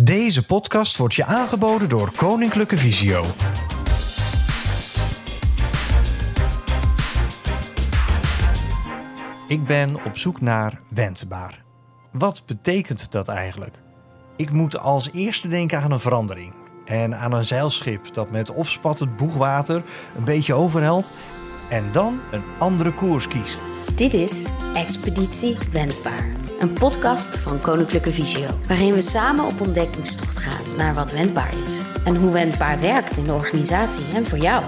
Deze podcast wordt je aangeboden door Koninklijke Visio. Ik ben op zoek naar wendbaar. Wat betekent dat eigenlijk? Ik moet als eerste denken aan een verandering. En aan een zeilschip dat met opspattend boegwater een beetje overhelt en dan een andere koers kiest. Dit is Expeditie Wendbaar. Een podcast van Koninklijke Visio. Waarin we samen op ontdekkingstocht gaan naar wat wendbaar is. En hoe wendbaar werkt in de organisatie en voor jou.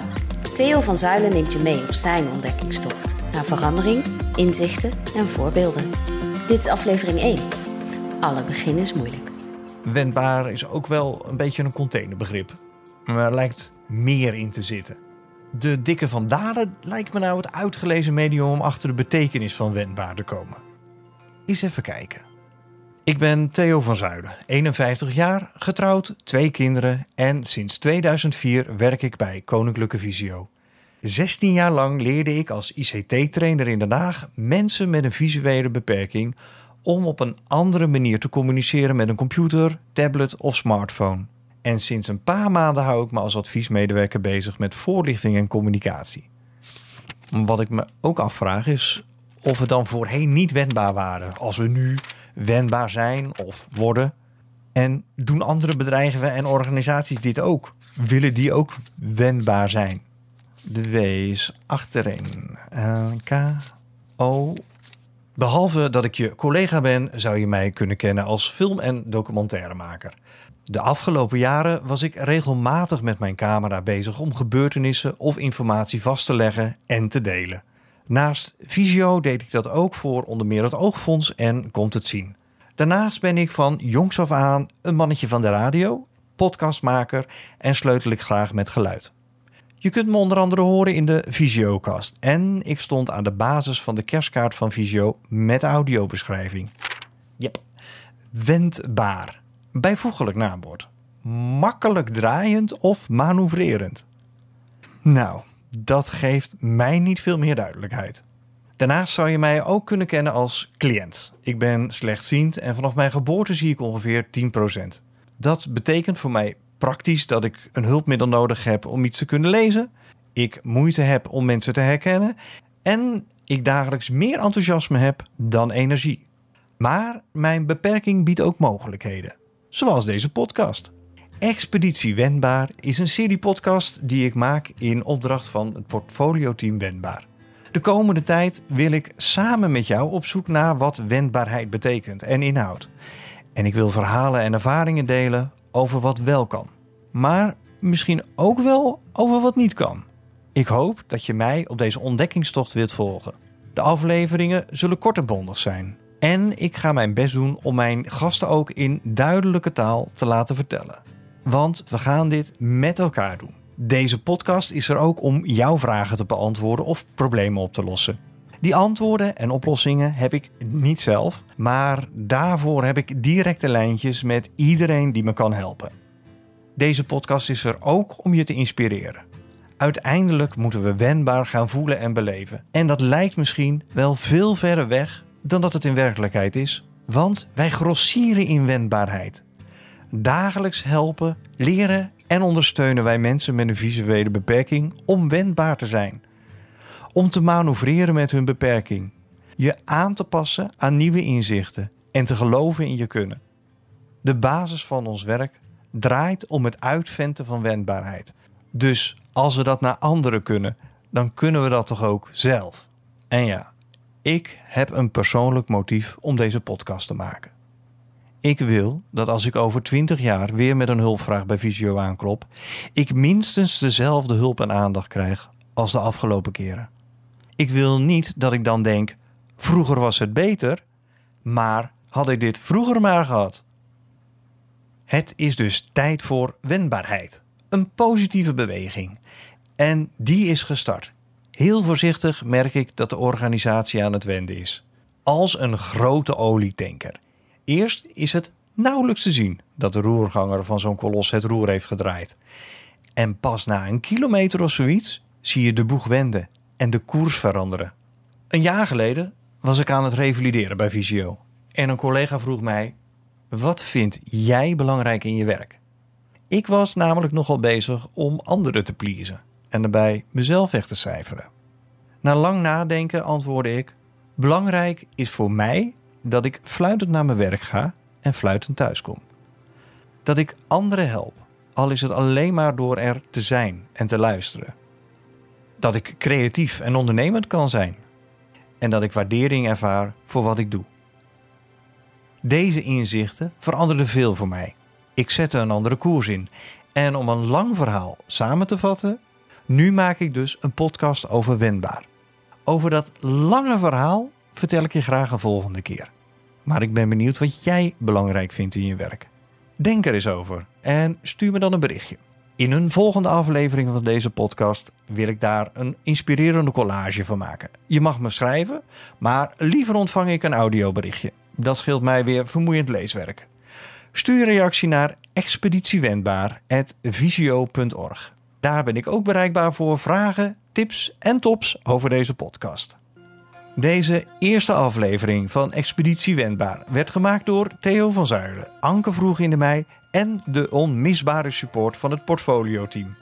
Theo van Zuilen neemt je mee op zijn ontdekkingstocht. Naar verandering, inzichten en voorbeelden. Dit is aflevering 1. Alle begin is moeilijk. Wendbaar is ook wel een beetje een containerbegrip. Maar er lijkt meer in te zitten. De dikke van Dalen lijkt me nou het uitgelezen medium om achter de betekenis van wendbaar te komen. Eens even kijken. Ik ben Theo van Zuiden, 51 jaar, getrouwd, twee kinderen en sinds 2004 werk ik bij Koninklijke Visio. 16 jaar lang leerde ik als ICT-trainer in Den Haag mensen met een visuele beperking om op een andere manier te communiceren met een computer, tablet of smartphone. En sinds een paar maanden hou ik me als adviesmedewerker bezig met voorlichting en communicatie. Wat ik me ook afvraag is of we dan voorheen niet wendbaar waren, als we nu wendbaar zijn of worden. En doen andere bedrijven en organisaties dit ook? Willen die ook wendbaar zijn? De W is achterin. K, O. Behalve dat ik je collega ben, zou je mij kunnen kennen als film- en documentairemaker. De afgelopen jaren was ik regelmatig met mijn camera bezig om gebeurtenissen of informatie vast te leggen en te delen. Naast Visio deed ik dat ook voor onder meer het Oogfonds en Komt het Zien. Daarnaast ben ik van jongs af aan een mannetje van de radio, podcastmaker en sleutel ik graag met geluid. Je kunt me onder andere horen in de Visiocast en ik stond aan de basis van de kerstkaart van Visio met audiobeschrijving. Yep. Wendbaar. Bijvoeglijk naamwoord. Makkelijk draaiend of manoeuvrerend. Nou, dat geeft mij niet veel meer duidelijkheid. Daarnaast zou je mij ook kunnen kennen als cliënt. Ik ben slechtziend en vanaf mijn geboorte zie ik ongeveer 10%. Dat betekent voor mij praktisch dat ik een hulpmiddel nodig heb om iets te kunnen lezen, ik moeite heb om mensen te herkennen en ik dagelijks meer enthousiasme heb dan energie. Maar mijn beperking biedt ook mogelijkheden, zoals deze podcast. Expeditie Wendbaar is een serie podcast die ik maak in opdracht van het portfolio-team Wendbaar. De komende tijd wil ik samen met jou op zoek naar wat wendbaarheid betekent en inhoudt. En ik wil verhalen en ervaringen delen over wat wel kan, maar misschien ook wel over wat niet kan. Ik hoop dat je mij op deze ontdekkingstocht wilt volgen. De afleveringen zullen kort en bondig zijn. En ik ga mijn best doen om mijn gasten ook in duidelijke taal te laten vertellen. Want we gaan dit met elkaar doen. Deze podcast is er ook om jouw vragen te beantwoorden of problemen op te lossen. Die antwoorden en oplossingen heb ik niet zelf, maar daarvoor heb ik directe lijntjes met iedereen die me kan helpen. Deze podcast is er ook om je te inspireren. Uiteindelijk moeten we wendbaar gaan voelen en beleven. En dat lijkt misschien wel veel verder weg dan dat het in werkelijkheid is, want wij grossieren in wendbaarheid. Dagelijks helpen, leren en ondersteunen wij mensen met een visuele beperking om wendbaar te zijn. Om te manoeuvreren met hun beperking. Je aan te passen aan nieuwe inzichten en te geloven in je kunnen. De basis van ons werk draait om het uitventen van wendbaarheid. Dus als we dat naar anderen kunnen, dan kunnen we dat toch ook zelf. En ja, ik heb een persoonlijk motief om deze podcast te maken. Ik wil dat als ik over 20 jaar weer met een hulpvraag bij Visio aanklop, ik minstens dezelfde hulp en aandacht krijg als de afgelopen keren. Ik wil niet dat ik dan denk: vroeger was het beter, maar had ik dit vroeger maar gehad. Het is dus tijd voor wendbaarheid, een positieve beweging. En die is gestart. Heel voorzichtig merk ik dat de organisatie aan het wenden is. Als een grote olietanker. Eerst is het nauwelijks te zien dat de roerganger van zo'n kolos het roer heeft gedraaid. En pas na een kilometer of zoiets zie je de boeg wenden en de koers veranderen. Een jaar geleden was ik aan het revalideren bij Visio. En een collega vroeg mij: Wat vind jij belangrijk in je werk? Ik was namelijk nogal bezig om anderen te pleasen en daarbij mezelf weg te cijferen. Na lang nadenken antwoordde ik: Belangrijk is voor mij dat ik fluitend naar mijn werk ga en fluitend thuiskom. Dat ik anderen help, al is het alleen maar door er te zijn en te luisteren. Dat ik creatief en ondernemend kan zijn. En dat ik waardering ervaar voor wat ik doe. Deze inzichten veranderden veel voor mij. Ik zette een andere koers in. En om een lang verhaal samen te vatten, nu maak ik dus een podcast over wendbaar. Over dat lange verhaal vertel ik je graag een volgende keer. Maar ik ben benieuwd wat jij belangrijk vindt in je werk. Denk er eens over en stuur me dan een berichtje. In een volgende aflevering van deze podcast wil ik daar een inspirerende collage van maken. Je mag me schrijven, maar liever ontvang ik een audioberichtje. Dat scheelt mij weer vermoeiend leeswerk. Stuur een reactie naar expeditiewendbaar.visio.org. Daar ben ik ook bereikbaar voor vragen, tips en tops over deze podcast. Deze eerste aflevering van Expeditie Wendbaar werd gemaakt door Theo van Zuilen, Anke Vroeg in de Mei en de onmisbare support van het portfolio-team.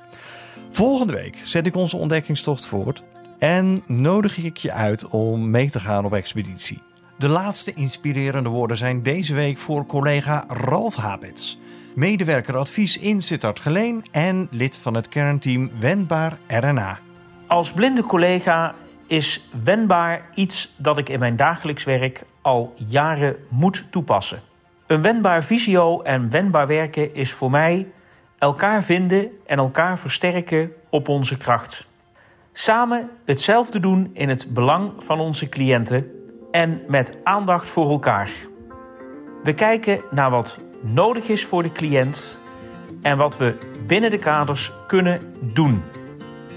Volgende week zet ik onze ontdekkingstocht voort en nodig ik je uit om mee te gaan op expeditie. De laatste inspirerende woorden zijn deze week voor collega Ralf Habits, medewerker advies in Sittard Geleen en lid van het kernteam Wendbaar RNA. Als blinde collega is wendbaar iets dat ik in mijn dagelijks werk al jaren moet toepassen. Een wendbaar visio en wendbaar werken is voor mij elkaar vinden en elkaar versterken op onze kracht. Samen hetzelfde doen in het belang van onze cliënten en met aandacht voor elkaar. We kijken naar wat nodig is voor de cliënt en wat we binnen de kaders kunnen doen.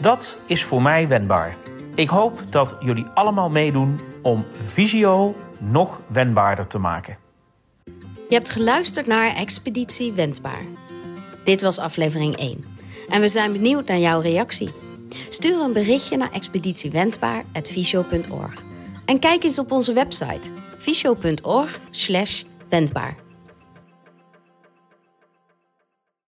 Dat is voor mij wendbaar. Ik hoop dat jullie allemaal meedoen om Visio nog wendbaarder te maken. Je hebt geluisterd naar Expeditie Wendbaar. Dit was aflevering 1. En we zijn benieuwd naar jouw reactie. Stuur een berichtje naar expeditiewendbaar.visio.org. En kijk eens op onze website visio.org/wendbaar.